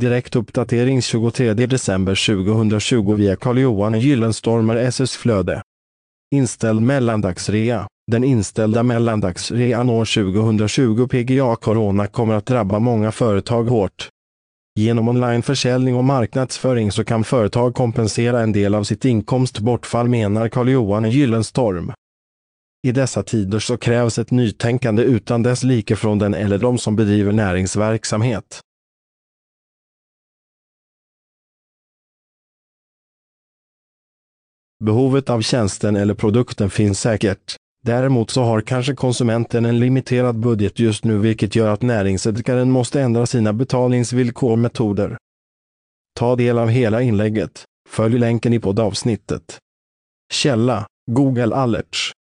Direktuppdatering 23 december 2020 via Carl-Johan Gyllenstormer SS Flöde. Inställd mellandagsrea. Den inställda mellandagsrean år 2020 PGA Corona kommer att drabba många företag hårt. Genom onlineförsäljning och marknadsföring så kan företag kompensera en del av sitt inkomstbortfall menar Carl-Johan Gyllenstorm. I dessa tider så krävs ett nytänkande utan dess like från den eller de som bedriver näringsverksamhet. Behovet av tjänsten eller produkten finns säkert. Däremot så har kanske konsumenten en limiterad budget just nu vilket gör att näringsidkaren måste ändra sina betalningsvillkor och metoder. Ta del av hela inlägget. Följ länken i poddavsnittet. Källa Google Alerts